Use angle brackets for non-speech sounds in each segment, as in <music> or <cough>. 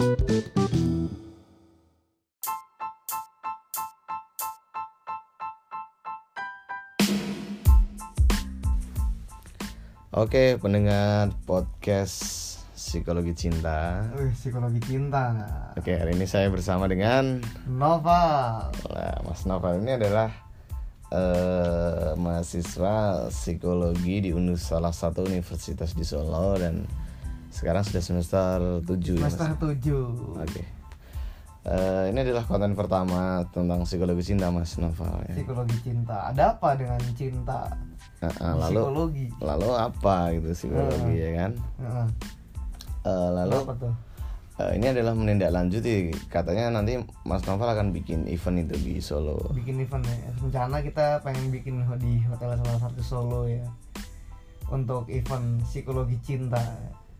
Oke, pendengar podcast Psikologi Cinta. Wih, psikologi cinta Oke, hari ini saya bersama dengan Novel Nah, Mas Novel ini adalah eh, mahasiswa psikologi di salah satu universitas di Solo dan sekarang sudah semester 7 ya, Mas? semester 7 Oke. Eh, ini adalah konten pertama tentang psikologi cinta Mas Novel ya. Psikologi cinta Ada apa dengan cinta? Nah, ah, lalu Psikologi lalu apa gitu psikologi ya kan? Heeh. Eh, lalu Apa tuh? Eh, ini adalah menindaklanjuti katanya nanti Mas Novel akan bikin event itu di Solo. Bikin event ya Rencana kita pengen bikin di hotel salah satu Solo ya Untuk event psikologi cinta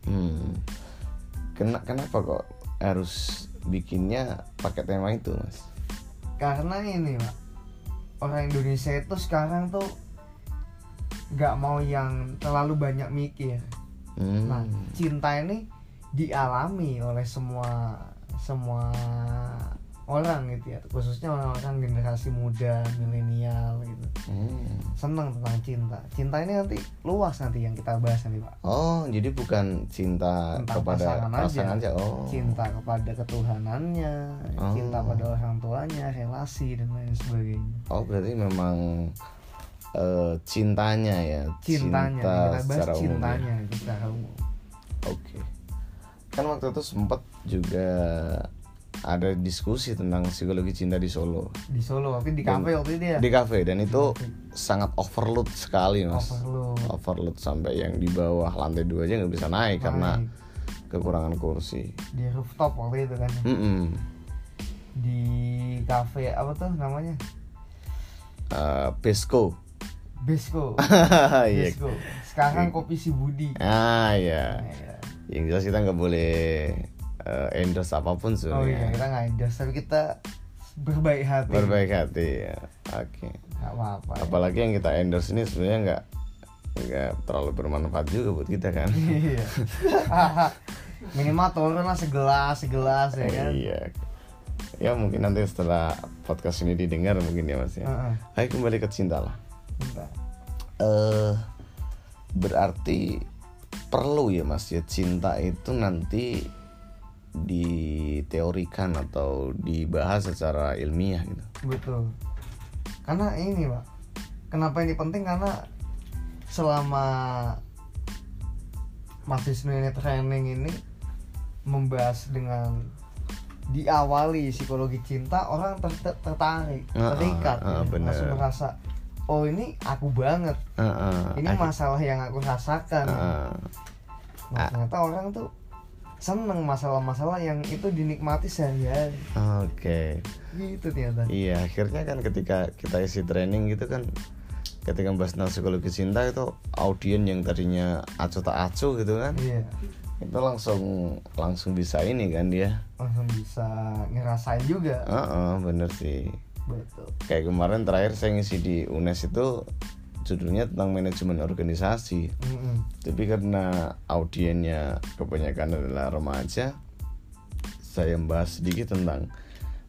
Hmm. Kena, kenapa kok harus bikinnya pakai tema itu, Mas? Karena ini Pak Orang Indonesia itu sekarang tuh nggak mau yang terlalu banyak mikir Hmm. Nah, cinta ini dialami oleh semua semua orang gitu ya, khususnya orang-orang generasi muda, milenial gitu. Hmm. Senang tentang cinta. Cinta ini nanti luas nanti yang kita bahas nanti, Pak. Oh, jadi bukan cinta Tentang kepada pasangan aja. pasangan aja. Oh. Cinta kepada ketuhanannya, Oh. cinta pada orang tuanya, relasi dan lain sebagainya. Oh, berarti memang eh, cintanya ya. Cintanya, Cinta kita bahas secara umum ya. cintanya secara umum. Oke. Kan waktu itu sempat juga ada diskusi tentang psikologi cinta di Solo. Di Solo, tapi di kafe waktu itu ya. di kafe dan itu sangat overload sekali mas Overload. overload sampai yang di bawah lantai dua aja nggak bisa naik karena Naik. kekurangan kursi di rooftop waktu itu kan. Mm-mm. di kafe apa tuh namanya Eh, Pesco Besko <laughs> iya Besko sekarang kopi si Budi ah ya Nah, ya. yang jelas kita nggak boleh eh, endorse apa pun oh sebenarnya iya kita nggak endorse tapi kita berbaik hati. Berbaik hati ya. Oke. Nggak apa-apa ya. apalagi yang kita endorse ini sebenarnya nggak nggak terlalu bermanfaat juga buat kita kan? Iya. <laughs> Minimal turun lah segelas segelas ya kan? Iya. Ya mungkin nanti setelah podcast ini didengar mungkin ya mas ya. Heeh. ayo kembali ke cinta lah. Bentar. eh berarti perlu ya mas ya cinta itu nanti diteorikan atau dibahas secara ilmiah gitu. Betul. Karena ini pak. Kenapa ini penting? Karena selama mahasiswa ini training ini membahas dengan diawali psikologi cinta orang ter- ter- tertarik Ah, terikat ah, ah, ya. langsung merasa oh ini aku banget. Heeh, ini akhir- masalah yang aku rasakan. Heeh. nah, ternyata orang tuh seneng masalah-masalah yang itu dinikmati sehari-hari. Oke. Gitu ternyata. Iya akhirnya kan ketika kita isi training gitu kan ketika bahas tentang psikologi cinta itu audien yang tadinya acuh tak acuh gitu kan iya. itu langsung langsung bisa ini kan dia. Langsung bisa ngerasain juga. Heeh, bener sih. Betul. Kayak kemarin terakhir saya ngisi di UNES itu judulnya tentang manajemen organisasi. Mm-mm. tapi karena audiennya kebanyakan adalah remaja saya membahas sedikit tentang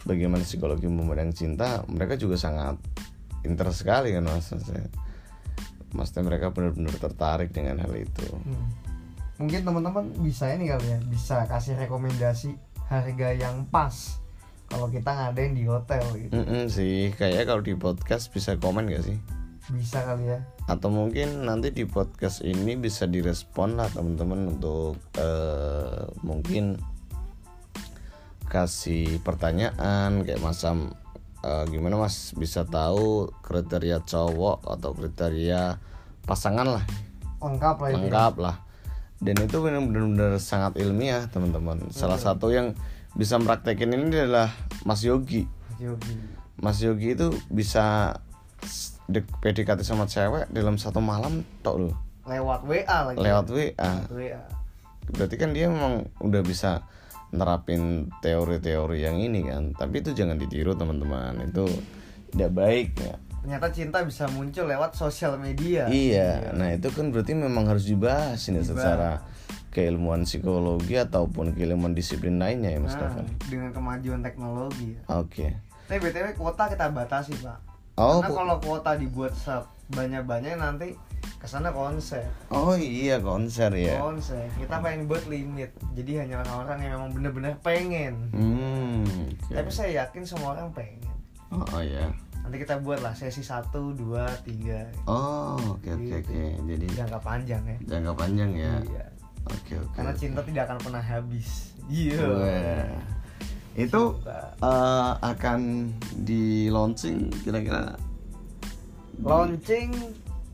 bagaimana psikologi memandang cinta. Mereka juga sangat interest sekali kan mas? Saya maksudnya mereka benar-benar tertarik dengan hal itu. Hmm. mungkin teman-teman bisa ini kali ya bisa kasih rekomendasi harga yang pas kalau kita ngadain di hotel gitu. Mm-mm sih kayaknya kalau di podcast bisa komen gak sih bisa kali ya. Atau mungkin nanti di podcast ini bisa direspon lah teman-teman untuk eh, mungkin kasih pertanyaan kayak macam eh, gimana mas? Bisa tahu kriteria cowok atau kriteria pasangan lah. Lengkap lah ya. lengkap lah. Dan itu benar-benar sangat ilmiah teman-teman. Salah satu yang bisa praktekin ini adalah Mas Yogi. Mas Yogi. Mas Yogi itu bisa dek- PDKT sama cewek dalam satu malam tok loh lewat WA lagi. Lewat WA Lewat WA berarti kan dia memang udah bisa nerapin teori-teori yang ini kan. Tapi itu jangan ditiru teman-teman. Itu tidak baik ya. Ternyata cinta bisa muncul lewat sosial media. Iya. Nah itu kan berarti memang harus dibahas ini Dibahas. secara keilmuan psikologi ataupun keilmuan disiplin lainnya ya Mas Nah, dengan kemajuan teknologi ya. oke. Tapi btw kuota kita batasi pak. Oh, Karena kalau kuota dibuat sebanyak-banyak nanti ke sana konser. oh iya konser ya Konser. Kita pengen buat limit. Jadi hanya orang-orang yang memang benar-benar pengen. hmm oke. Tapi saya yakin semua orang pengen. oh, oh ya Nanti kita buat lah sesi 1, 2, 3 oh oke oke Gitu. oke jadi Jangka panjang ya. jangka panjang ya Iya. oke oke Karena oke. cinta tidak akan pernah habis. Iya. Wah. Itu eh, akan di launching kira-kira? Launching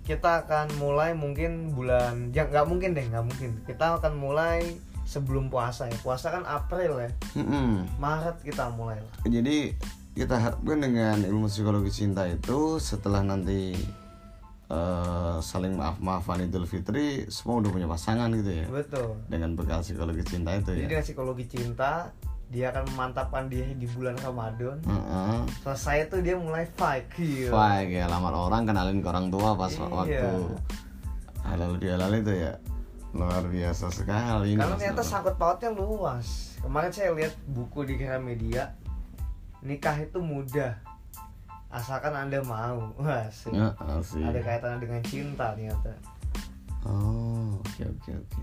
kita akan mulai mungkin bulan ya nggak mungkin deh nggak mungkin. Kita akan mulai sebelum puasa ya. Puasa kan April ya. Mm-mm. Maret kita mulai lah. Jadi kita harapkan dengan ilmu psikologi cinta itu setelah nanti eh, saling maaf-maafan Idul Fitri semua udah punya pasangan gitu ya? Betul. Dengan bekal psikologi cinta itu jadi ya dengan psikologi cinta dia akan memantapkan dia di bulan Ramadan Heeh. selesai itu dia mulai fight Gila. Baik ya lamar orang kenalin ke orang tua pas Iya. waktu halal bihalal itu ya luar biasa sekali karena ternyata sangkut pautnya luas kemarin saya lihat buku di Gramedia nikah itu mudah asalkan anda mau <laughs> wah sih. Ya, asik. ada kaitannya dengan cinta ternyata Oh, oke oke oke.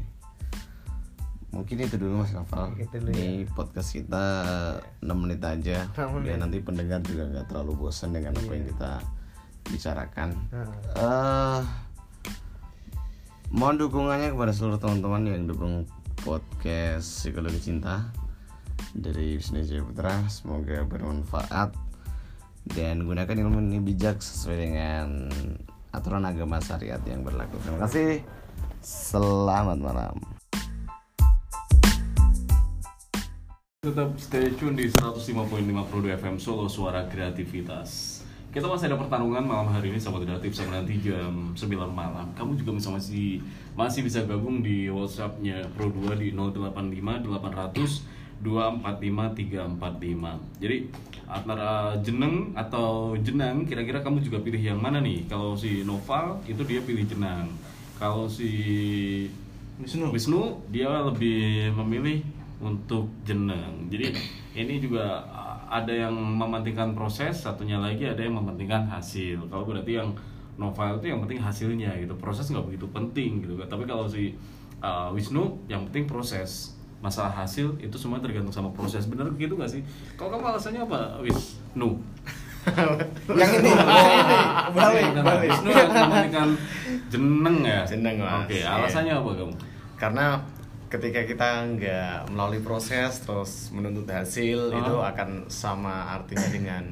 Mungkin itu dulu Mas Novel. Dulu Ini podcast kita 6 menit aja. Biar nanti pendengar juga nggak terlalu bosan dengan apa yang Iya. kita bicarakan. Nah, eh mohon dukungannya kepada seluruh teman-teman yang dukung podcast psikologi cinta dari Wisnu Jaya Putra semoga bermanfaat dan gunakan ilmu ini bijak sesuai dengan aturan agama syariat yang berlaku terima kasih selamat malam Tetap stay tune di 105.5 Prodo FM Solo Suara Kreativitas. Kita masih ada pertarungan malam hari ini sama tidak tips sampai nanti jam 9 malam. Kamu juga bisa masih masih bisa gabung di WhatsApp-nya Pro 2 di 085 800 245 345. Jadi antara jeneng atau jenang kira-kira kamu juga pilih yang mana nih? Kalau si Noval itu dia pilih jenang. Kalau si Wisnu. Wisnu dia lebih memilih untuk jeneng. Jadi ini juga ada yang mementingkan proses, satunya lagi ada yang mementingkan hasil. Kalau berarti yang novel itu yang penting hasilnya gitu. Proses nggak begitu penting gitu kan. Tapi kalau si uh, Wisnu yang penting proses. Masalah hasil itu semua tergantung sama proses. Bener gitu gak sih? Kalau kamu alasannya apa, Wisnu? <laughs> yang ini balik balik Wisnu yang mementingkan jeneng ya. Jeneng, Mas. Oke, Iya. alasannya apa kamu? karena ketika kita nggak melalui proses terus menuntut hasil Ah. itu akan sama artinya dengan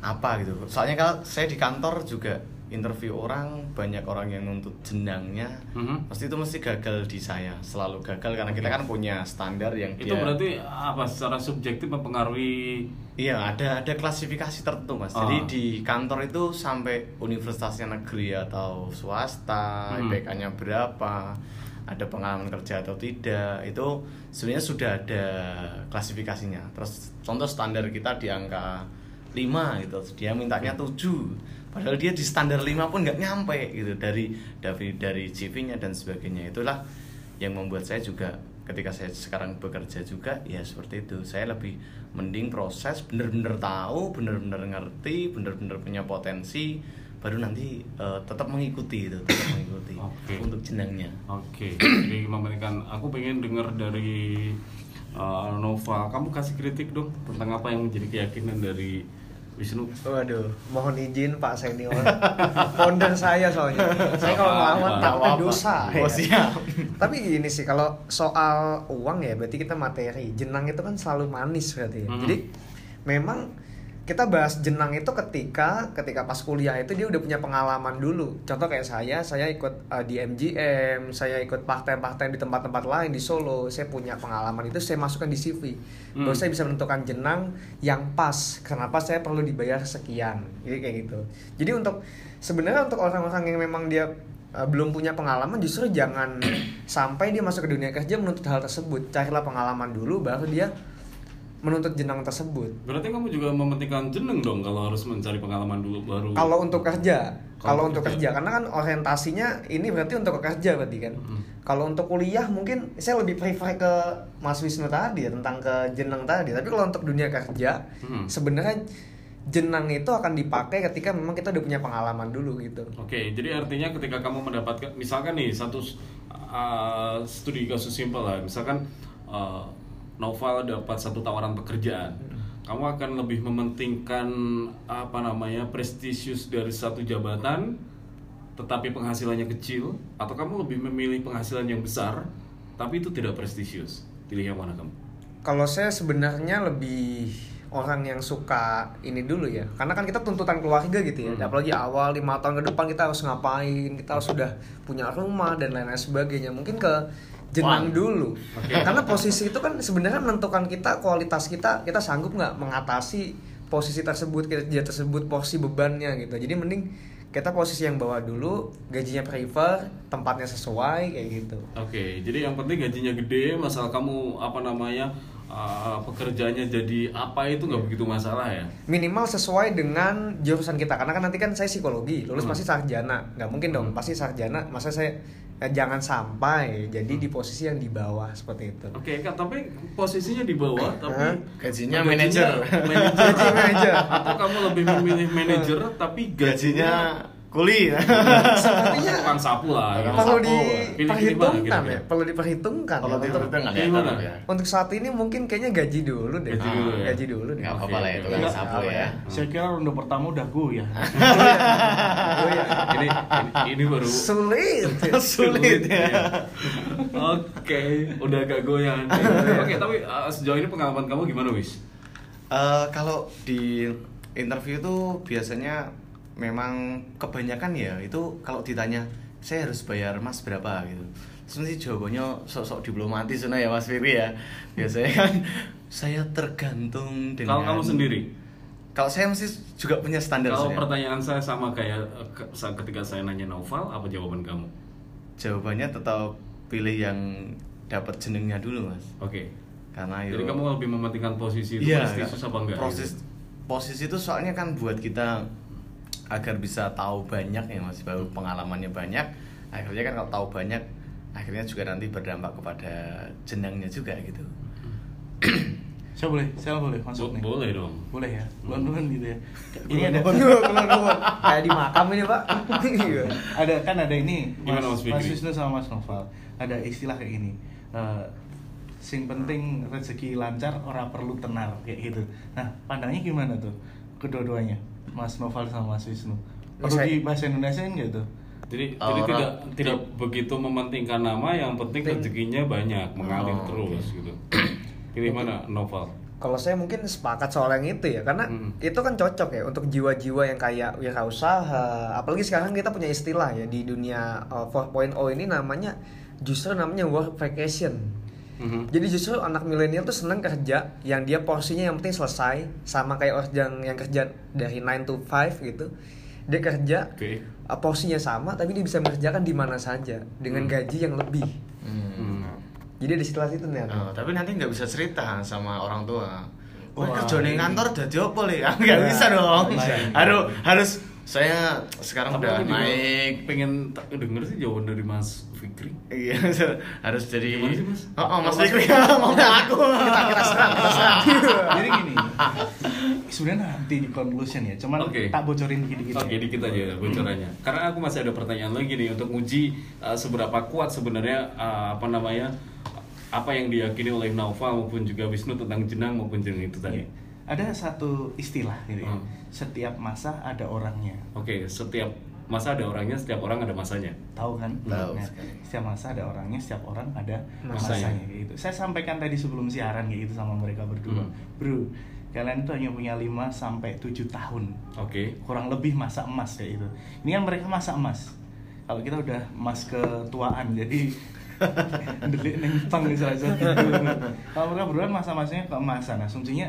apa gitu soalnya kalau saya di kantor juga interview orang banyak orang yang nuntut jenangnya Mhm. pasti itu mesti gagal di saya selalu gagal karena kita kan punya standar yang Itu dia- berarti apa secara subjektif mempengaruhi Iya ada ada klasifikasi tertentu mas. Ah. Jadi di kantor itu sampai universitasnya negeri atau swasta, Hmm. IPK-nya berapa, ada pengalaman kerja atau tidak, itu sebenarnya sudah ada klasifikasinya. Terus contoh standar kita di angka 5 gitu, dia mintanya 7 Padahal dia di standar 5 pun nggak nyampe gitu. Dari dari dari CV-nya dan sebagainya. Itulah yang membuat saya juga ketika saya sekarang bekerja juga ya seperti itu. Saya lebih mending proses bener-bener tahu bener-bener ngerti bener-bener punya potensi baru nanti eh, tetap mengikuti itu tetap <coughs> mengikuti Oke. untuk jenangnya Oke, jadi memberikan aku pengen dengar dari uh, Nova, kamu kasih kritik dong tentang apa yang menjadi keyakinan dari Wisnu. Waduh, mohon izin Pak Senior. <laughs> Founder saya soalnya. Saya kalau ngelawan apa. dosa. Oh, ya. siap. <laughs> Tapi gini sih, kalau soal uang ya berarti kita materi. Jenang itu kan selalu manis berarti ya. Mhm. Jadi memang kita bahas jenang itu ketika ketika pas kuliah itu dia udah punya pengalaman dulu. Contoh kayak saya, saya ikut uh, di MGM, saya ikut partai-partai di tempat-tempat lain di Solo. Saya punya pengalaman itu saya masukkan di CV. Hmm. Baru saya bisa menentukan jenang yang pas. Kenapa saya perlu dibayar sekian. Jadi kayak gitu. Jadi untuk sebenarnya untuk orang-orang yang memang dia uh, belum punya pengalaman justru jangan <clears throat> sampai dia masuk ke dunia kerja menuntut hal tersebut. Carilah pengalaman dulu baru dia menuntut jenang tersebut. Berarti kamu juga mementingkan jeneng dong kalau harus mencari pengalaman dulu baru. Kalau untuk kerja, Kalau kalau untuk kerja. kerja, karena kan orientasinya ini berarti untuk kerja berarti kan. Mm. Kalau untuk kuliah mungkin saya lebih prefer ke Mas Wisnu tadi ya tentang ke jenang tadi. Tapi kalau untuk dunia kerja, Mm. sebenarnya jenang itu akan dipakai ketika memang kita udah punya pengalaman dulu gitu. Oke, jadi artinya ketika kamu mendapatkan, misalkan nih satu uh, studi kasus simpel lah, misalkan uh, Noval dapat satu tawaran pekerjaan, kamu akan lebih mementingkan apa namanya prestisius dari satu jabatan, tetapi penghasilannya kecil, atau kamu lebih memilih penghasilan yang besar, tapi itu tidak prestisius. Pilih yang mana kamu? Kalau saya sebenarnya lebih orang yang suka ini dulu ya karena kan kita tuntutan keluarga gitu ya Hmm. apalagi awal lima tahun ke depan kita harus ngapain kita harus sudah punya rumah dan lain-lain sebagainya mungkin ke jenang Wah. dulu Oke. karena posisi itu kan sebenarnya menentukan kita kualitas kita kita sanggup nggak mengatasi posisi tersebut kerja tersebut porsi bebannya gitu jadi mending kita posisi yang bawah dulu gajinya prefer tempatnya sesuai kayak gitu Oke, jadi yang penting gajinya gede, masalah kamu apa namanya uh, pekerjaannya jadi apa itu nggak begitu masalah ya. minimal sesuai dengan jurusan kita karena kan nanti kan saya psikologi lulus Hmm. pasti sarjana nggak mungkin dong Hmm. pasti sarjana masa saya jangan sampai jadi di posisi yang di bawah seperti itu Oke, Kak, tapi posisinya di bawah, tapi Hah? Gajinya gajinya manajer. manajer. Atau kamu lebih memilih manajer, tapi gajinya gajinya kuli sepertinya tukang sapu lah. ya. perlu sapu. diperhitungkan ya perlu diperhitungkan kalau ya, itu untuk, udah nggak Gimana? ada ya untuk saat ini mungkin kayaknya gaji dulu deh Gaji dulu ya? gaji dulu deh apa-apa lah itu Oke, kan sapu ya ya? Saya kira ronde pertama udah gue ya. Iya. ini, ini baru sulit <laughs> sulit ya Oke, udah agak goyang. <laughs> Oke, tapi uh, sejauh ini pengalaman kamu gimana, Wis? Eh, kalau di interview tuh biasanya memang kebanyakan ya itu kalau ditanya saya harus bayar mas berapa gitu nanti jawabannya sok-sok diplomatis sana ya mas Firly ya biasanya kan <laughs> saya tergantung dengan Kalau kamu sendiri? kalau saya mesti juga punya standar Kalau saya. pertanyaan saya sama kayak saat ketika saya nanya novel, apa jawaban kamu? jawabannya tetap pilih yang dapat jenengnya dulu mas Oke. karena Jadi yo- kamu lebih mementingkan posisi itu Iya, prestisius apa enggak? Proses posisi itu soalnya kan buat kita agar bisa tahu banyak ya Mas, baru pengalamannya banyak. Akhirnya kan kalau tahu banyak, akhirnya juga nanti berdampak kepada jenangnya juga gitu. <clears throat> Saya boleh, saya boleh Bo- masuk nih. boleh dong. Boleh ya, duluan gitu ya. Ini ada <laughs> kayak di makam ini pak Iya. ada kan ada ini Gimana, Mas Mas? Mas Wisnu sama Mas Noval ada istilah kayak gini eh, sing penting rezeki lancar ora perlu tenar kayak gitu nah pandangnya gimana tuh kedua-duanya Mas Noval sama Mas Wisnu perlu di bahasa Indonesia gitu Jadi Oh, jadi orang- tidak tidak begitu mementingkan nama, yang penting rezekinya banyak, mengalir Oh, terus gitu. Pilih mana novel? Kalau saya mungkin sepakat soal yang itu ya, karena Mm. itu kan cocok ya untuk jiwa-jiwa yang kayak wirausaha. Apalagi sekarang kita punya istilah ya di dunia uh, 4.0 ini namanya justru namanya work vacation. Mhm. Jadi justru anak milenial tuh seneng kerja yang dia porsinya yang penting selesai sama kayak orang yang kerja dari 9 to 5 gitu. Dia kerja Oke. uh, porsinya sama tapi dia bisa mengerjakan di mana saja dengan Hmm. gaji yang lebih. Hmm. Jadi di istilah itu nih. Oh, tapi nanti nggak bisa cerita sama orang tua. Wah, kerja di iya. kantor jadi apa li? Ah, <laughs> Nggak Nah, bisa dong. bisa. Harus harus saya sekarang Tapi udah naik. Pengen tak denger sih jawaban dari Mas Fikri. Iya, harus jadi. Gimana sih, Mas? Oh, oh, Mas Oh, Mas Fikri mau <laughs> aku. Kita kita serang, kita serang. <laughs> jadi gini sebenarnya nanti di conclusion ya cuman Oke. tak bocorin dikit-dikit Oke, ya. dikit aja bocorannya. Karena aku masih ada pertanyaan lagi nih untuk uji uh, seberapa kuat sebenarnya uh, apa namanya apa yang diyakini oleh Naufal maupun juga Wisnu tentang jenang maupun jenang itu tadi. Iya. Ada satu istilah gitu ya. Hmm. setiap masa ada orangnya. Oke, setiap masa ada orangnya, setiap orang ada masanya. tahu kan? Tahu Nah, setiap masa ada orangnya setiap orang ada Masanya. masanya, gitu. Saya sampaikan tadi sebelum siaran gitu sama mereka berdua. Hmm. bro kalian itu hanya punya 5 sampai 7 tahun. Oke. kurang lebih masa emas kayak gitu. Ini kan mereka masa emas. Kalau kita udah emas ketuaan jadi <laughs> delik neng tang misalnya kalau mereka berdua masa-masanya keemasan. Asumsinya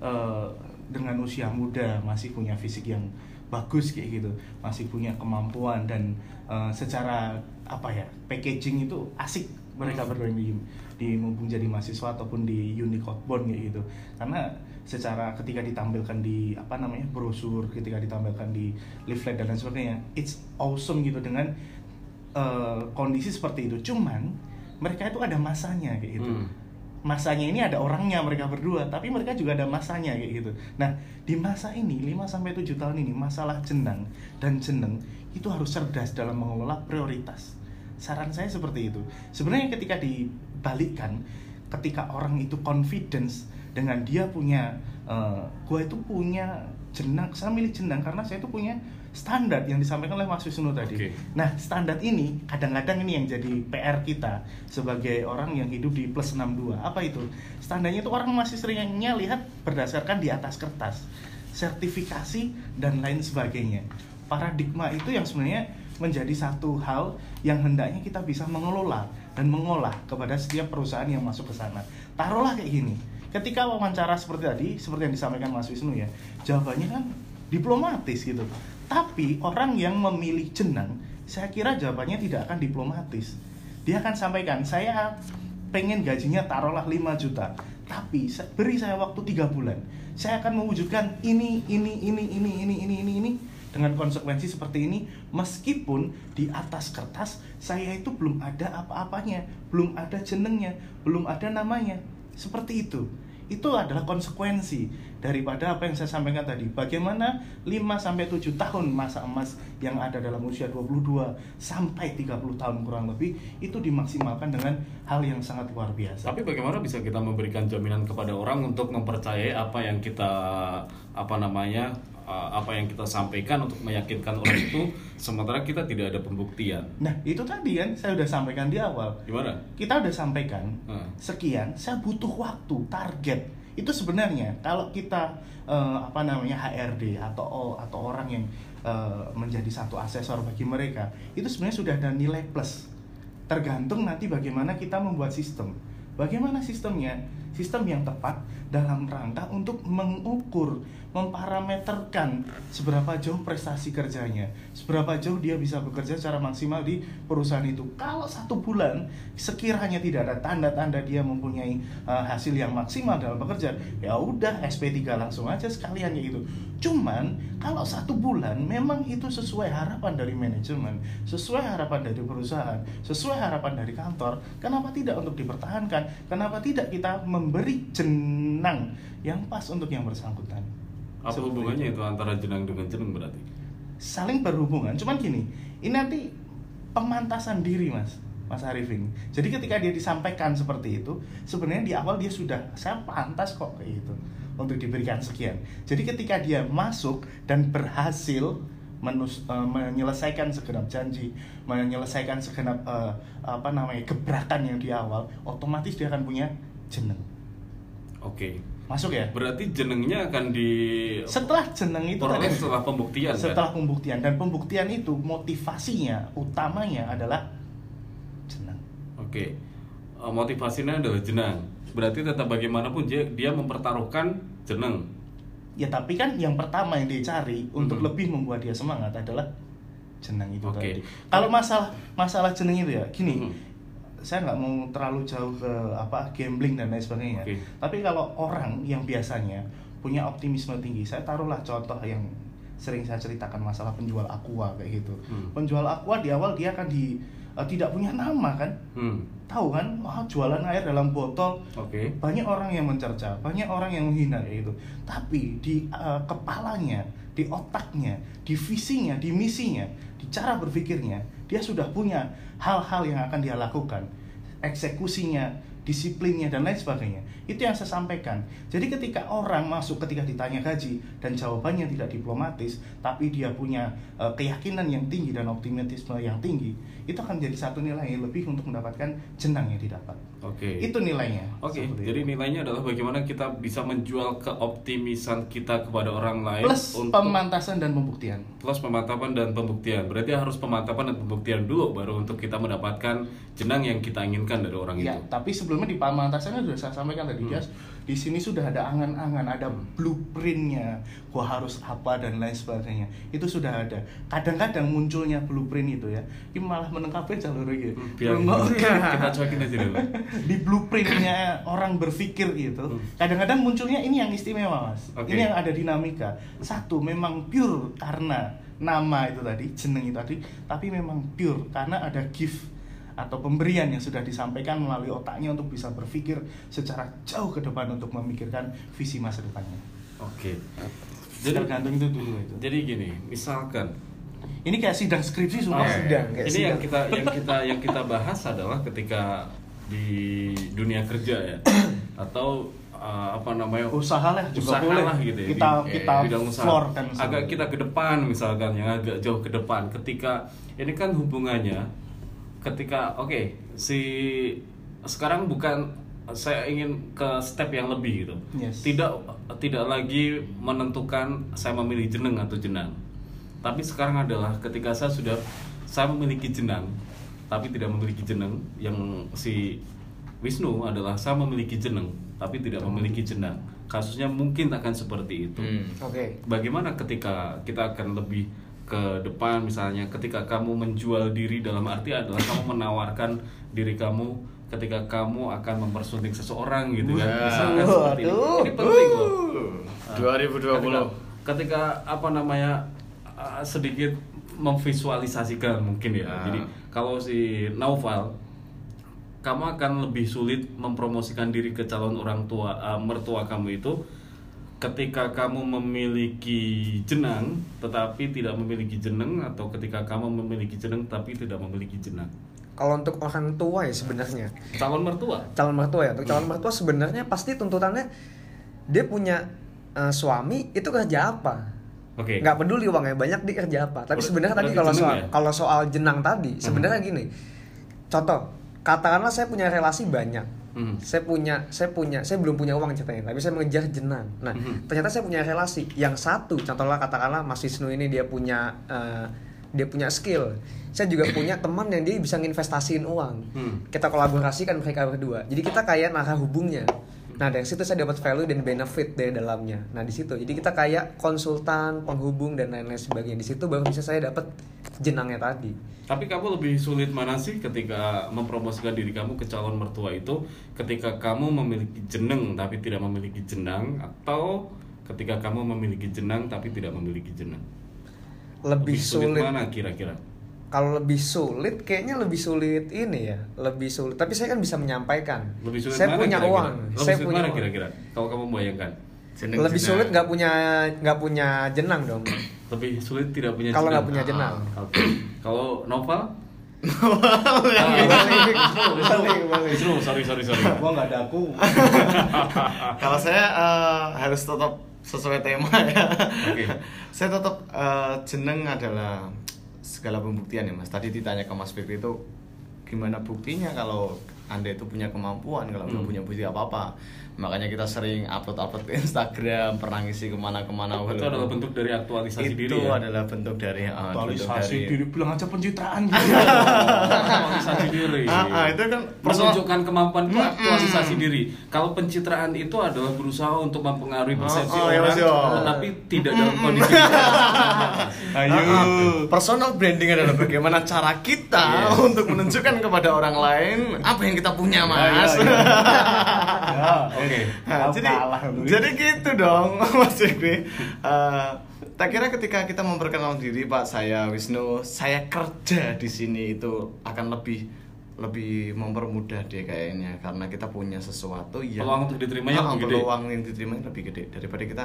eh, dengan usia muda masih punya fisik yang bagus kayak gitu masih punya kemampuan dan eh, secara apa ya packaging itu asik mereka berdua ini di mumpung jadi mahasiswa ataupun di Unicode Bond kayak gitu. Karena secara ketika ditampilkan di apa namanya brosur ketika ditampilkan di leaflet dan lain sebagainya it's awesome gitu dengan eh, kondisi seperti itu. Cuman mereka itu ada masanya kayak gitu. Hmm. Masanya ini ada orangnya mereka berdua tapi mereka juga ada masanya kayak gitu. Nah di masa ini 5 sampai 7 tahun ini masalah jenang dan jeneng itu harus cerdas dalam mengelola prioritas. Saran saya seperti itu. Sebenarnya ketika dibalikkan ketika orang itu confidence dengan dia punya gue itu punya jenang saya milih jenang karena saya itu punya standar yang disampaikan oleh Mas Wisnu tadi Oke. Nah, standar ini kadang-kadang ini yang jadi PR kita sebagai orang yang hidup di plus 62. Apa itu? Standarnya itu orang masih seringnya lihat berdasarkan di atas kertas, sertifikasi dan lain sebagainya. Paradigma itu yang sebenarnya menjadi satu hal yang hendaknya kita bisa mengelola dan mengolah kepada setiap perusahaan yang masuk ke sana. Taruhlah kayak gini. Ketika wawancara seperti tadi, seperti yang disampaikan Mas Wisnu ya, jawabannya kan diplomatis gitu. Tapi orang yang memilih jenang, saya kira jawabannya tidak akan diplomatis. Dia akan sampaikan, saya pengen gajinya taruhlah 5 juta. Tapi beri saya waktu tiga bulan. Saya akan mewujudkan ini, ini, ini, ini, ini, ini, ini, ini dengan konsekuensi seperti ini. Meskipun di atas kertas saya itu belum ada apa-apanya, belum ada jenengnya, belum ada namanya. Seperti itu itu adalah konsekuensi daripada apa yang saya sampaikan tadi. Bagaimana 5 sampai 7 tahun masa emas yang ada dalam usia 22 sampai 30 tahun kurang lebih itu dimaksimalkan dengan hal yang sangat luar biasa. Tapi bagaimana bisa kita memberikan jaminan kepada orang untuk mempercayai apa yang kita apa namanya uh, apa yang kita sampaikan untuk meyakinkan orang itu sementara kita tidak ada pembuktian. Nah, itu tadi kan saya sudah sampaikan di awal. Gimana? Kita udah sampaikan Hmm. sekian, saya butuh waktu, target. Itu sebenarnya kalau kita eh, apa namanya HRD atau atau orang yang eh, menjadi satu asesor bagi mereka, itu sebenarnya sudah ada nilai plus. Tergantung nanti bagaimana kita membuat sistem. Bagaimana sistemnya? Sistem yang tepat dalam rangka untuk mengukur, memparameterkan seberapa jauh prestasi kerjanya, seberapa jauh dia bisa bekerja secara maksimal di perusahaan itu. Kalau satu bulan sekiranya tidak ada tanda-tanda dia mempunyai uh, hasil yang maksimal dalam bekerja, ya udah SP3 langsung aja sekalian ya itu. Cuman kalau satu bulan memang itu sesuai harapan dari manajemen, sesuai harapan dari perusahaan, sesuai harapan dari kantor, kenapa tidak untuk dipertahankan? Kenapa tidak kita memberi jenang yang pas untuk yang bersangkutan? Apa Seperti hubungannya itu antara jenang dengan jeneng berarti? saling berhubungan. Cuman gini, ini nanti pemantasan diri, Mas. Mas Arifin. Jadi ketika dia disampaikan seperti itu, sebenarnya di awal dia sudah saya pantas kok kayak gitu untuk diberikan sekian. Jadi ketika dia masuk dan berhasil menus, eh, menyelesaikan segenap janji, menyelesaikan segenap eh, apa namanya gebrakan yang di awal, otomatis dia akan punya jeneng. Oke. Masuk ya? Berarti jenengnya akan di Setelah jeneng itu tadi- setelah pembuktian kan? setelah pembuktian dan pembuktian itu motivasinya utamanya adalah jenang Oke. Eh, motivasinya adalah jenang. Berarti tetap bagaimanapun dia, dia mempertaruhkan jeneng. ya tapi kan yang pertama yang dicari untuk Mhm. lebih membuat dia semangat adalah jenang itu Oke. tadi kalau masalah masalah jeneng itu ya gini Mhm. Saya nggak mau terlalu jauh ke apa gambling dan lain sebagainya Oke. tapi kalau orang yang biasanya punya optimisme tinggi saya taruhlah contoh yang sering saya ceritakan masalah penjual aqua kayak gitu Hmm. penjual aqua di awal dia akan di eh, tidak punya nama kan Hmm. tahu kan wah jualan air dalam botol Oke. banyak orang yang mencerca banyak orang yang menghina kayak gitu tapi di uh, kepalanya di otaknya di visinya di misinya di cara berpikirnya dia sudah punya hal-hal yang akan dia lakukan. Eksekusinya disiplinnya dan lain sebagainya itu yang saya sampaikan jadi ketika orang masuk ketika ditanya gaji dan jawabannya tidak diplomatis tapi dia punya uh, keyakinan yang tinggi dan optimisme yang tinggi itu akan jadi satu nilai yang lebih untuk mendapatkan jenang yang didapat Oke. itu nilainya Oke, Seperti jadi itu. nilainya adalah bagaimana kita bisa menjual keoptimisan kita kepada orang lain plus untuk pemantasan dan pembuktian plus pemantapan dan pembuktian. Berarti harus pemantapan dan pembuktian dulu baru untuk kita mendapatkan jenang yang kita inginkan dari orang ya itu. tapi sebelumnya di pemantasannya sudah saya sampaikan tadi tadi dia di sini sudah ada angan-angan, ada blueprintnya, gua harus apa dan lain sebagainya. Itu sudah ada. Kadang-kadang munculnya blueprint itu ya, ini malah menengkapi jalur gitu. Biar kita aja dulu. <laughs> di blueprintnya orang berpikir gitu kadang-kadang munculnya ini yang istimewa mas Oke. ini yang ada dinamika satu memang pure karena nama itu tadi jeneng itu tadi tapi memang pure karena ada gift atau pemberian yang sudah disampaikan melalui otaknya untuk bisa berpikir secara jauh ke depan untuk memikirkan visi masa depannya. Oke. jadi Jadi tergantung itu dulu itu. jadi gini, misalkan. Ini kayak sidang skripsi Oh, semua sidang. kayak ini yang sidang. kita yang kita yang kita bahas adalah ketika di dunia kerja ya. <coughs> Atau uh, apa namanya? Usaha lah juga usaha boleh. lah gitu ya. Kita di- kita bidang usaha. floor kan agak kita ke depan misalkan yang agak jauh ke depan. Ketika ini kan hubungannya ketika oke si sekarang bukan saya ingin ke step yang lebih gitu Yes. tidak tidak lagi menentukan saya memilih jeneng atau jenang tapi sekarang adalah ketika saya sudah saya memiliki jenang tapi tidak memiliki jeneng yang si Wisnu adalah saya memiliki jeneng tapi tidak memiliki jenang kasusnya mungkin akan seperti itu Hmm. Oke. bagaimana ketika kita akan lebih ke depan misalnya ketika kamu menjual diri dalam arti adalah kamu menawarkan diri kamu ketika kamu akan mempersunting seseorang gitu kan Wah. misalkan seperti ini ini penting loh Uh, 2020. ketika, ketika apa namanya uh, sedikit memvisualisasikan mungkin ya Ah. jadi kalau si Naufal kamu akan lebih sulit mempromosikan diri ke calon orang tua uh, mertua kamu itu ketika kamu memiliki jenang tetapi tidak memiliki jeneng atau ketika kamu memiliki jeneng tapi tidak memiliki jenang? Kalau untuk orang tua ya sebenarnya. Calon mertua? Calon mertua ya. Untuk calon mertua sebenarnya pasti tuntutannya dia punya eh, suami itu kerja apa? Oke. Nggak peduli uangnya banyak dia kerja apa. Tapi sebenarnya tadi kalau soal ya? Hmm. kalau soal jenang tadi sebenarnya gini. Contoh katakanlah saya punya relasi banyak Hmm. saya punya saya punya saya belum punya uang ceritanya tapi saya mengejar jenang nah Mhm. ternyata saya punya relasi yang satu contohnya katakanlah Mas Wisnu ini dia punya eh, dia punya skill saya juga punya <coughs> teman yang dia bisa nginvestasiin uang Hmm. kita kolaborasikan mereka berdua jadi kita kayak narah hubungnya nah dari situ saya dapat value dan benefit dari dalamnya. Nah di situ. Jadi kita kayak konsultan penghubung dan lain-lain sebagainya. Di situ baru bisa saya dapat jenangnya tadi. Tapi kamu lebih sulit mana sih ketika mempromosikan diri kamu ke calon mertua itu? Ketika kamu memiliki jeneng tapi tidak memiliki jenang atau ketika kamu memiliki jenang tapi tidak memiliki jenang? lebih, sulit, mana kira-kira? Kalau lebih sulit kayaknya lebih sulit ini ya lebih sulit tapi saya kan bisa menyampaikan Lebih sulit saya mana punya kira-kira? uang Lebih saya sulit punya mana uang. kira-kira? Kalau kamu bayangkan Jeneng- lebih jeneng. sulit nggak punya nggak punya jenang dong lebih sulit tidak punya Kalau jenang. nggak punya jenang. Ah, Oke. Kalau novel? Balik. Wisnu, sorry sorry sorry. gua nggak ada aku <laughs> Kalau saya eh, harus tetap sesuai tema ya. Oke. saya tetap eh, jeneng adalah segala pembuktian ya Mas. Tadi ditanya ke Mas Fikri itu gimana buktinya kalau anda itu punya kemampuan kalau belum Hmm. punya bukti apa apa makanya kita sering upload upload ke Instagram pernah ngisi ke mana-kemana Itu adalah bentuk dari aktualisasi itu diri ya. adalah bentuk dari eh, bentuk aktualisasi dari- diri bilang aja pencitraan gitu <laughs> aktualisasi diri. Ah, ah, itu kan menunjukkan kemampuan itu aktualisasi diri. Kalau pencitraan itu adalah berusaha untuk mempengaruhi persepsi Oh, oh, iya, orang, yo. tetapi tidak dalam kondisi. <laughs> ayo Ah, ah. personal branding adalah bagaimana cara kita Yes. untuk menunjukkan kepada orang lain apa yang kita punya mas. Ah, iya, iya. Ya, <laughs> Oke. <laughs> Nah, Aku jadi, kalah. jadi gitu dong <laughs> Mas Fikri. Eh, tak kira ketika kita memperkenalkan diri Pak saya Wisnu, saya kerja di sini itu akan lebih lebih mempermudah dia kayaknya karena kita punya sesuatu yang Peluang untuk diterimanya Ah, lebih gede. peluang yang diterima lebih gede daripada kita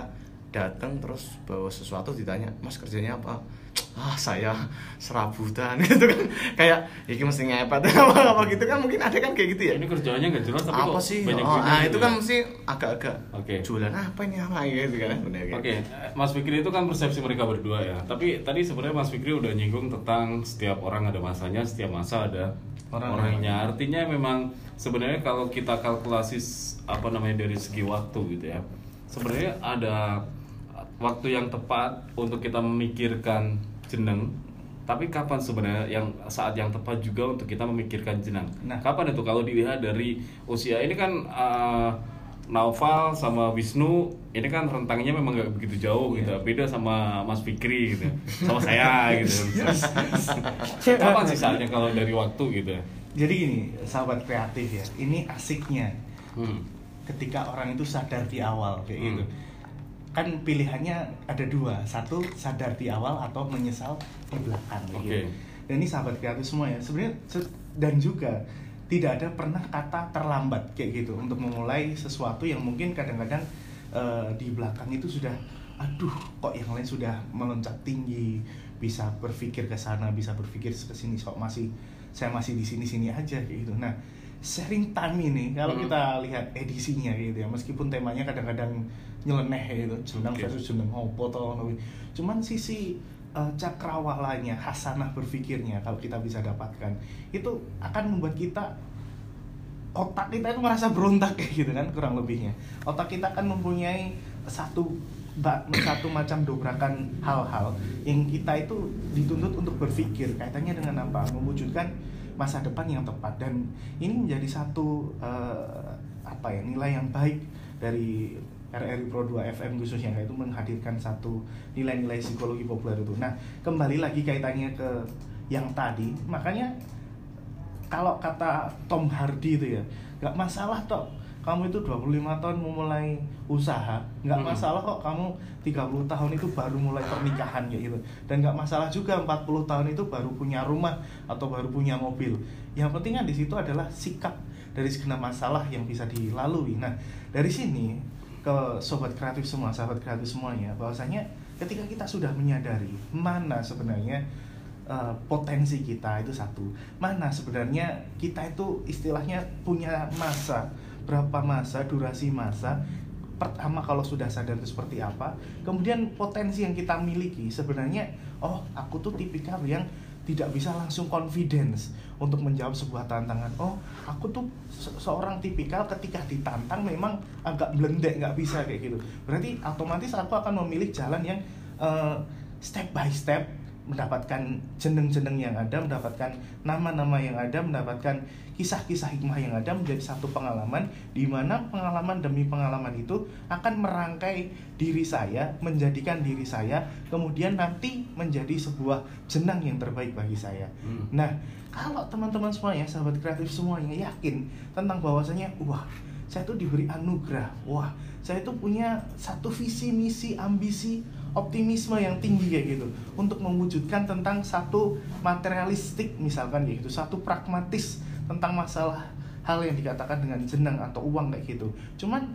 datang terus bawa sesuatu ditanya mas kerjanya apa ah saya serabutan <laughs> gitu kan kayak ini mesti ngepet apa <laughs> apa gitu kan mungkin ada kan kayak gitu ya Ini kerjaannya nggak jelas tapi apa kok sih banyak oh, duitnya ah, gitu itu ya. kan mesti agak-agak Oke. jualan apa ini apa gitu kan Oke, gitu. Mas Fikri itu kan persepsi mereka berdua ya. Tapi tadi sebenarnya Mas Fikri udah nyinggung tentang setiap orang ada masanya, setiap masa ada Orang- orangnya. Artinya memang sebenarnya kalau kita kalkulasi apa namanya dari segi waktu gitu ya. Sebenarnya ada waktu yang tepat untuk kita memikirkan jeneng. Tapi kapan sebenarnya yang saat yang tepat juga untuk kita memikirkan jenang? Nah. kapan itu kalau dilihat dari usia ini kan uh, Naufal sama Wisnu ini kan rentangnya memang nggak begitu jauh gitu beda sama Mas Fikri gitu <laughs> sama saya gitu kapan sih saatnya kalau dari waktu gitu Jadi gini, sahabat kreatif ya, ini asiknya hmm. ketika orang itu sadar di awal kayak Hmm. gitu. Kan pilihannya ada dua, satu sadar di awal atau menyesal di belakang Oke. gitu. Dan ini sahabat kreatif semua ya, sebenarnya se- dan juga tidak ada pernah kata terlambat kayak gitu untuk memulai sesuatu yang mungkin kadang-kadang eh, di belakang itu sudah aduh kok yang lain sudah meloncat tinggi bisa berpikir ke sana bisa berpikir ke sini kok masih saya masih di sini-sini aja kayak gitu nah sharing time ini kalau Hmm. kita lihat edisinya gitu ya meskipun temanya kadang-kadang nyeleneh gitu. Jeneng Oke. versus jeneng opo toh cuman sisi eh, cakrawalanya hasanah berpikirnya kalau kita bisa dapatkan itu akan membuat kita otak kita itu merasa berontak kayak <laughs> gitu kan kurang lebihnya. Otak kita kan mempunyai satu satu macam dobrakan hal-hal yang kita itu dituntut untuk berpikir. Kaitannya dengan apa? Mewujudkan masa depan yang tepat. Dan ini menjadi satu eh, apa ya nilai yang baik dari RRI Pro 2 FM khususnya yaitu menghadirkan satu nilai-nilai psikologi populer itu. Nah, kembali lagi kaitannya ke yang tadi, makanya kalau kata Tom Hardy itu ya nggak masalah toh kamu itu 25 tahun memulai usaha nggak Hmm. masalah kok kamu 30 tahun itu baru mulai pernikahan ya gitu dan nggak masalah juga 40 tahun itu baru punya rumah atau baru punya mobil yang penting kan di situ adalah sikap dari segenap masalah yang bisa dilalui nah dari sini ke sobat kreatif semua sahabat kreatif semuanya bahwasanya ketika kita sudah menyadari mana sebenarnya uh, potensi kita itu satu mana sebenarnya kita itu istilahnya punya masa berapa masa durasi masa pertama kalau sudah sadar itu seperti apa kemudian potensi yang kita miliki sebenarnya oh aku tuh tipikal yang tidak bisa langsung confidence untuk menjawab sebuah tantangan. Oh aku tuh se- seorang tipikal ketika ditantang memang agak belendek nggak bisa kayak gitu. Berarti otomatis aku akan memilih jalan yang eh, step by step mendapatkan jeneng-jeneng yang ada, mendapatkan nama-nama yang ada, mendapatkan kisah-kisah hikmah yang ada menjadi satu pengalaman di mana pengalaman demi pengalaman itu akan merangkai diri saya, menjadikan diri saya kemudian nanti menjadi sebuah jenang yang terbaik bagi saya. Hmm. Nah, kalau teman-teman semuanya, sahabat kreatif semuanya yakin tentang bahwasanya wah, saya tuh diberi anugerah. Wah, saya tuh punya satu visi, misi, ambisi, optimisme yang tinggi kayak gitu. Untuk mewujudkan tentang satu materialistik misalkan gitu, satu pragmatis tentang masalah hal yang dikatakan dengan jenang atau uang kayak gitu. Cuman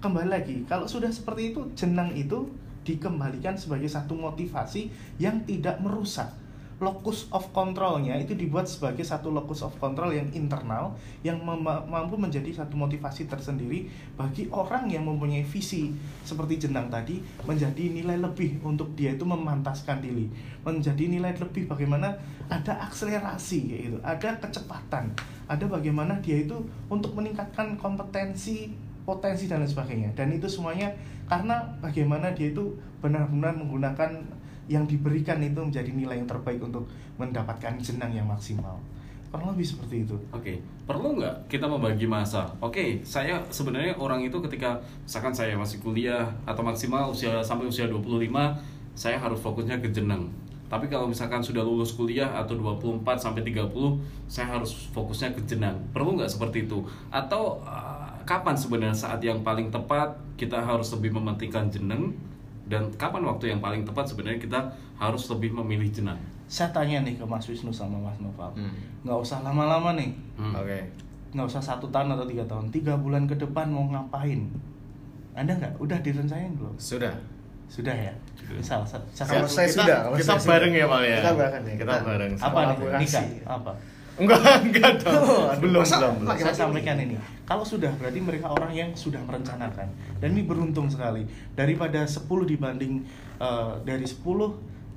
kembali lagi, kalau sudah seperti itu, jenang itu dikembalikan sebagai satu motivasi yang tidak merusak locus of controlnya itu dibuat sebagai satu locus of control yang internal yang mampu menjadi satu motivasi tersendiri bagi orang yang mempunyai visi seperti jenang tadi menjadi nilai lebih untuk dia itu memantaskan diri. Menjadi nilai lebih bagaimana ada akselerasi kayak gitu. Ada kecepatan. Ada bagaimana dia itu untuk meningkatkan kompetensi potensi dan lain sebagainya. Dan itu semuanya karena bagaimana dia itu benar-benar menggunakan yang diberikan itu menjadi nilai yang terbaik untuk mendapatkan jenang yang maksimal kurang lebih seperti itu Oke, perlu nggak kita membagi masa? Oke, saya sebenarnya orang itu ketika misalkan saya masih kuliah atau maksimal usia sampai usia 25, saya harus fokusnya ke jeneng. Tapi kalau misalkan sudah lulus kuliah atau 24 sampai 30, saya harus fokusnya ke jenang. Perlu nggak seperti itu? Atau uh, kapan sebenarnya saat yang paling tepat kita harus lebih mementingkan jeneng dan kapan waktu yang paling tepat sebenarnya kita harus lebih memilih jenang? saya tanya nih ke Mas Wisnu sama Mas Noval Hmm. nggak usah lama-lama nih Hmm. Oke. nggak usah satu tahun atau tiga tahun tiga bulan ke depan mau ngapain anda nggak udah direncanain belum Sudah. sudah ya Sudah. misal sa- sa- Kalau Kita- saya sudah, kalau kita saya sudah. bareng ya, Pak ya. Kita bareng ya, Kita kita- bareng. apa nih nikah apa Enggak, <laughs> enggak dong. Oh, belum, masa belum, belum. saya sampaikan ini? kalau sudah berarti mereka orang yang sudah merencanakan. Dan ini beruntung sekali. Daripada 10 dibanding eh, dari 10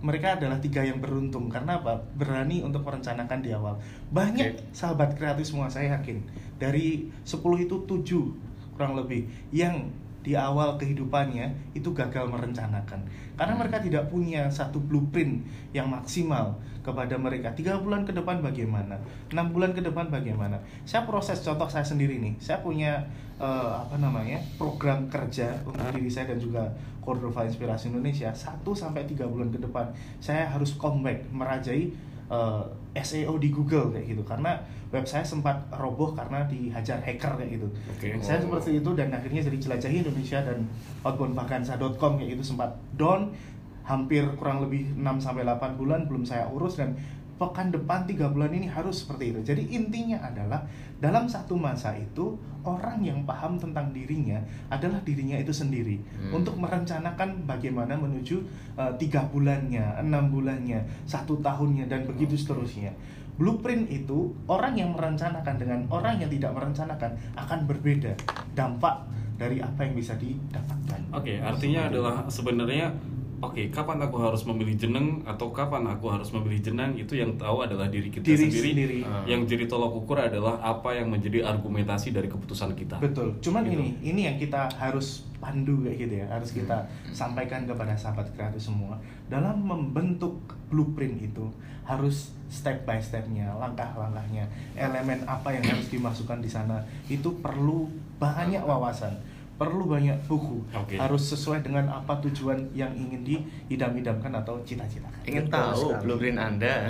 mereka adalah tiga yang beruntung. Karena apa? Berani untuk merencanakan di awal. Banyak Oke. sahabat kreatif semua saya yakin. Dari 10 itu 7 kurang lebih yang di awal kehidupannya itu gagal merencanakan. Karena mereka tidak punya satu blueprint yang maksimal kepada mereka. Tiga bulan ke depan bagaimana? Enam bulan ke depan bagaimana? Saya proses contoh saya sendiri nih. Saya punya eh, apa namanya program kerja untuk diri saya dan juga Cordova Inspirasi Indonesia. 1 sampai tiga bulan ke depan saya harus comeback merajai eh, SEO di Google kayak gitu karena web saya sempat roboh karena dihajar hacker kayak gitu. Oke. Saya Oh. seperti itu dan akhirnya jadi jelajahi Indonesia dan outboundvakansa.com kayak gitu sempat down hampir kurang lebih 6 sampai 8 bulan belum saya urus dan pekan depan tiga bulan ini harus seperti itu. Jadi intinya adalah dalam satu masa itu orang yang paham tentang dirinya adalah dirinya itu sendiri Hmm. untuk merencanakan bagaimana menuju eh, tiga bulannya, enam bulannya, satu tahunnya dan begitu seterusnya. Blueprint itu orang yang merencanakan dengan orang yang tidak merencanakan akan berbeda dampak dari apa yang bisa didapatkan. Oke, artinya adalah sebenarnya oke, kapan aku harus memilih jeneng atau kapan aku harus memilih jenang itu yang tahu adalah diri kita Diri sendiri. sendiri. Ah. Yang jadi tolok ukur adalah apa yang menjadi argumentasi dari keputusan kita. Betul. Cuman Gitu. ini ini yang kita harus pandu kayak gitu ya. Harus kita sampaikan kepada sahabat kreatif semua dalam membentuk blueprint itu harus step by stepnya, langkah-langkahnya, elemen apa yang harus dimasukkan di sana itu perlu banyak wawasan, perlu banyak buku, Oke. harus sesuai dengan apa tujuan yang ingin diidam-idamkan atau cita-citakan. Ingin Betul tahu sekali. blueprint Anda.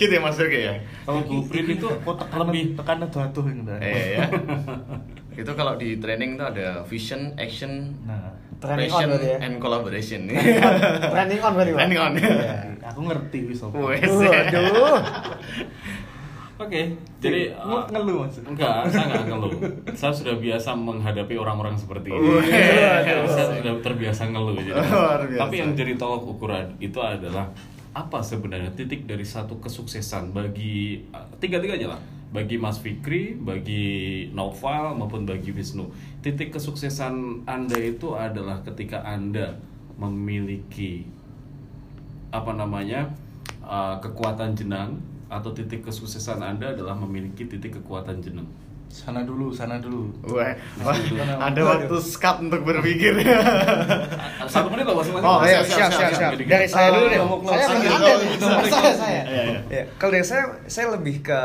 gitu ya Mas Oke ya. Kalau blueprint itu tekanan lebih tekanan tuh gitu. Eh ya. itu kalau di training itu ada vision, action, Nah, Training on berarti ya? and collaboration. Training on berarti? Training on. Iya. aku ngerti wis apa. <laughs> Oke, jadi Nge- uh, ngeluh maksud. Enggak, saya enggak ngeluh. Saya sudah biasa menghadapi orang-orang seperti ini. Wih. saya sudah terbiasa ngeluh. Jadi. Luar biasa. Tapi yang jadi tolok ukuran itu adalah apa sebenarnya titik dari satu kesuksesan bagi uh, tiga-tiganya lah. Bagi Mas Fikri, bagi Noval maupun bagi Wisnu. Titik kesuksesan Anda itu adalah ketika Anda memiliki apa namanya uh, kekuatan jenang atau titik kesuksesan Anda adalah memiliki titik kekuatan jenang. Sana dulu, sana dulu. Wah, ada waktu skat untuk berpikir. <laughs> Satu menit loh masing-masing. Oh, iya, siap, siap, siap. Dari saya dulu deh. Oh, Saya Oh, nih. oh, Saya, saya, saya. iya, iya. Ya, Kalau dari saya, saya lebih ke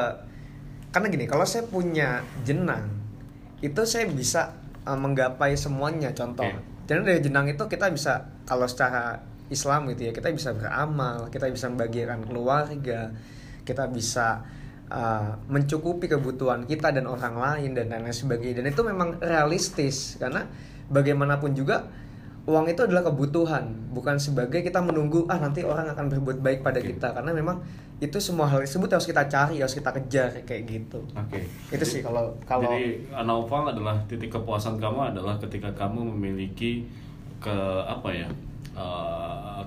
karena gini, kalau saya punya jenang, itu saya bisa uh, menggapai semuanya. Contoh, jadi dari jenang itu kita bisa kalau secara Islam gitu ya, kita bisa beramal, kita bisa membagikan keluarga, kita bisa uh, mencukupi kebutuhan kita dan orang lain dan lain-lain sebagainya. Dan itu memang realistis karena bagaimanapun juga uang itu adalah kebutuhan, bukan sebagai kita menunggu ah nanti orang akan berbuat baik pada Oke. kita karena memang itu semua hal tersebut harus kita cari, harus kita kejar kayak gitu. Oke. Itu sih kalau kalau Jadi Naufal adalah titik kepuasan kamu adalah ketika kamu memiliki ke apa ya eh,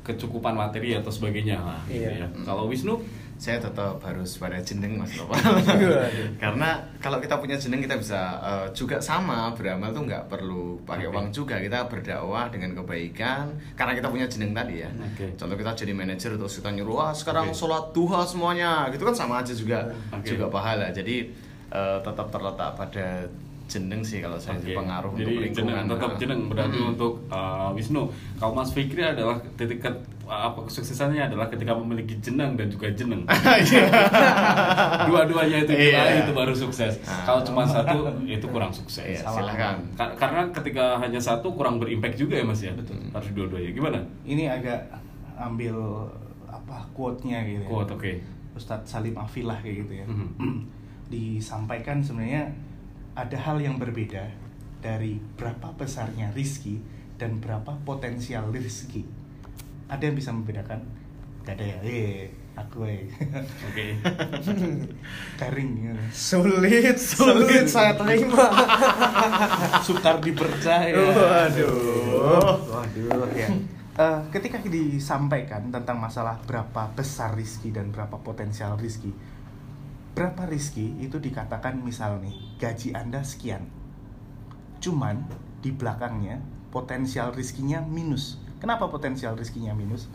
kecukupan materi atau sebagainya lah gitu Iya. ya. Kalau Wisnu saya tetap harus pada jeneng mas <laughs> Waduh. karena kalau kita punya jeneng kita bisa eh, juga sama beramal tuh nggak perlu pakai Oke. uang juga kita berdakwah dengan kebaikan karena kita punya jeneng tadi ya Oke. contoh kita jadi manajer terus kita nyuruh wah sekarang Oke. sholat duha semuanya gitu kan sama aja juga Oke. juga pahala jadi eh, tetap terletak pada jeneng sih kalau saya Oke. pengaruh Jadi untuk jeneng, tetap jeneng berarti Hmm. untuk uh, Wisnu. Kalau Mas Fikri adalah titik ke- apa kesuksesannya adalah ketika memiliki jenang dan juga jeneng. <laughs> <laughs> Dua-duanya itu Iya. itu baru sukses. Ah. Kalau cuma satu itu kurang sukses. Iya, silakan. Ka- Karena ketika hanya satu kurang berimpact juga ya Mas ya. Betul. Harus dua-duanya. Gimana? Ini agak ambil apa quote-nya gitu ya. Quote oke. Ustadz Salim Afilah kayak gitu ya. Mhm. <clears throat> Disampaikan sebenarnya ada hal yang berbeda dari berapa besarnya rizki dan berapa potensial rizki. Ada yang bisa membedakan? Gak ada ya. Eh, aku eh. Oke. <laughs> Garing gitu. sulit, sulit saya terima. <laughs> Sukar dipercaya. Waduh. Waduh, ya. Eh, ketika disampaikan tentang masalah berapa besar rizki dan berapa potensial rizki, berapa rizki itu dikatakan misal nih gaji anda sekian, cuman di belakangnya potensial rizkinya minus. Kenapa potensial rizkinya minus?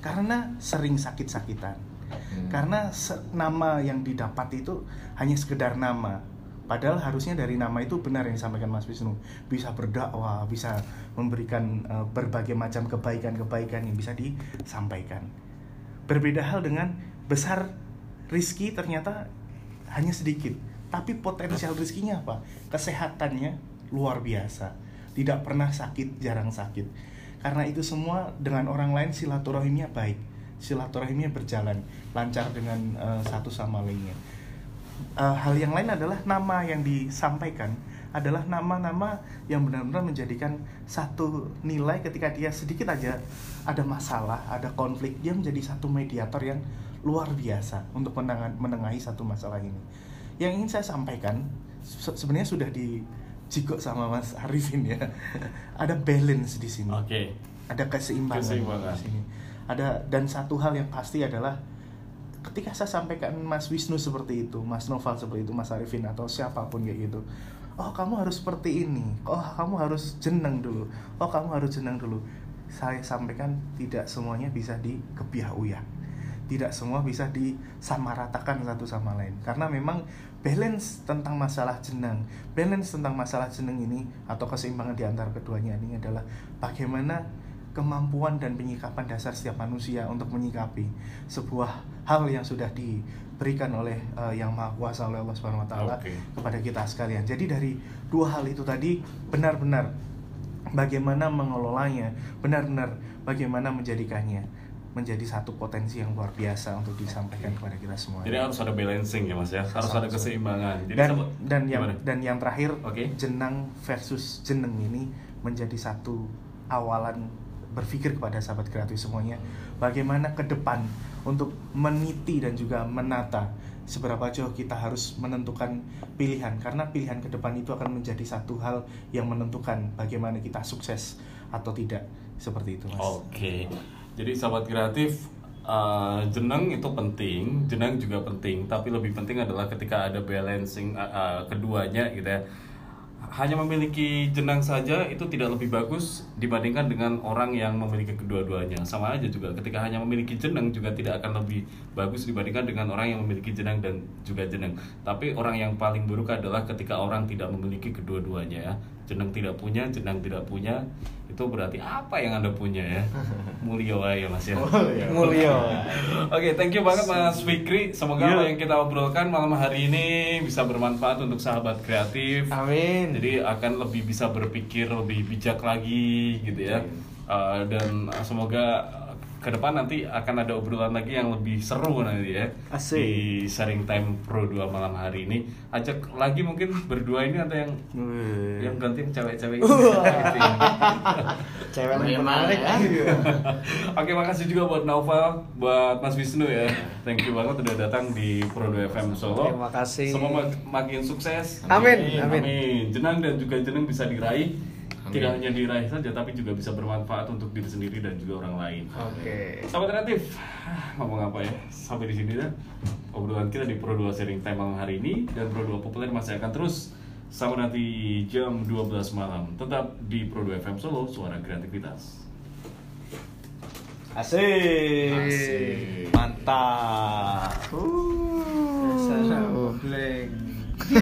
Karena sering sakit-sakitan. Hmm. Karena nama yang didapat itu hanya sekedar nama, Padahal harusnya dari nama itu benar yang disampaikan Mas Wisnu, bisa berdakwah, bisa memberikan eh, berbagai macam kebaikan-kebaikan yang bisa disampaikan. Berbeda hal dengan besar rizki ternyata hanya sedikit, tapi potensial rizkinya apa? Kesehatannya luar biasa, tidak pernah sakit, jarang sakit. Karena itu semua dengan orang lain silaturahimnya baik, silaturahimnya berjalan lancar dengan eh, satu sama lainnya uh, hal yang lain adalah nama yang disampaikan adalah nama-nama yang benar-benar menjadikan satu nilai ketika dia sedikit aja ada masalah, ada konflik, dia menjadi satu mediator yang luar biasa untuk menengahi, menengahi satu masalah ini. Yang ingin saya sampaikan se- sebenarnya sudah dijigok sama Mas Arifin ya. <laughs> ada balance di sini. Oke. Ada keseimbangan, Keseimbangan. di sini. Ada dan satu hal yang pasti adalah ketika saya sampaikan Mas Wisnu seperti itu, Mas Noval seperti itu, Mas Arifin atau siapa pun kayak gitu. Oh, kamu harus seperti ini. Oh, kamu harus jeneng dulu. Oh, kamu harus jeneng dulu. Saya sampaikan tidak semuanya bisa dikebiah uyah. Tidak semua bisa disamaratakan satu sama lain. Karena memang balance tentang masalah jenang, balance tentang masalah jeneng ini atau keseimbangan di antara keduanya ini adalah bagaimana kemampuan dan penyikapan dasar setiap manusia untuk menyikapi sebuah hal yang sudah diberikan oleh eh, yang maha kuasa oleh Allah Subhanahu wa taala Oke. kepada kita sekalian. Jadi dari dua hal itu tadi benar-benar bagaimana mengelolanya, benar-benar bagaimana menjadikannya menjadi satu potensi yang luar biasa untuk disampaikan kepada kita semua. Jadi harus ada balancing ya mas ya, harus ada keseimbangan. Jadi dan sama- dan yang gimana? dan yang terakhir Oke. jenang versus jeneng ini menjadi satu awalan berpikir kepada sahabat kreatif semuanya bagaimana ke depan untuk meniti dan juga menata seberapa jauh kita harus menentukan pilihan karena pilihan ke depan itu akan menjadi satu hal yang menentukan bagaimana kita sukses atau tidak seperti itu mas. Oke, jadi sahabat kreatif uh, jeneng itu penting, jeneng juga penting, tapi lebih penting adalah ketika ada balancing uh, uh, keduanya gitu ya. Hanya memiliki jenang saja itu tidak lebih bagus dibandingkan dengan orang yang memiliki kedua-duanya. Sama aja juga ketika hanya memiliki jeneng juga tidak akan lebih bagus dibandingkan dengan orang yang memiliki jenang dan juga jeneng. Tapi orang yang paling buruk adalah ketika orang tidak memiliki kedua-duanya ya. Jeneng tidak punya, jenang tidak punya, itu berarti apa yang anda punya ya? <laughs> Mulio ya mas ya. Mulyo. Oke, thank you banget Mas Fikri. Semoga Iya. apa yang kita obrolkan malam hari ini bisa bermanfaat untuk sahabat kreatif. Amin. Jadi akan lebih bisa berpikir lebih bijak lagi gitu ya. Uh, dan semoga ke depan nanti akan ada obrolan lagi yang lebih seru nanti ya Asik. di sharing time Pro 2 malam hari ini. Ajak lagi mungkin berdua ini ada yang Wih. yang ganti yang cewek-cewek gitu ya. Cewek menarik. ya? Iya. Oke, makasih juga buat Naufal, buat Mas Wisnu ya. Thank you banget udah datang di Pro 2 FM Solo. Terima kasih. Semoga mak- makin sukses. Amin, amin. Jenang dan juga jeneng bisa diraih. Amin. Tidak hanya diraih saja, tapi juga bisa bermanfaat untuk diri sendiri dan juga orang lain. Oke. Sahabat kreatif, ah, ngomong apa ya? Sampai di sini dah obrolan kita di Pro 2 Sharing Time malam hari ini dan Pro 2 Populer masih akan terus sampai nanti jam 12 malam. Tetap di Pro 2 FM Solo, suara kreativitas. Asik. Asik. Mantap. Salah, gobleng.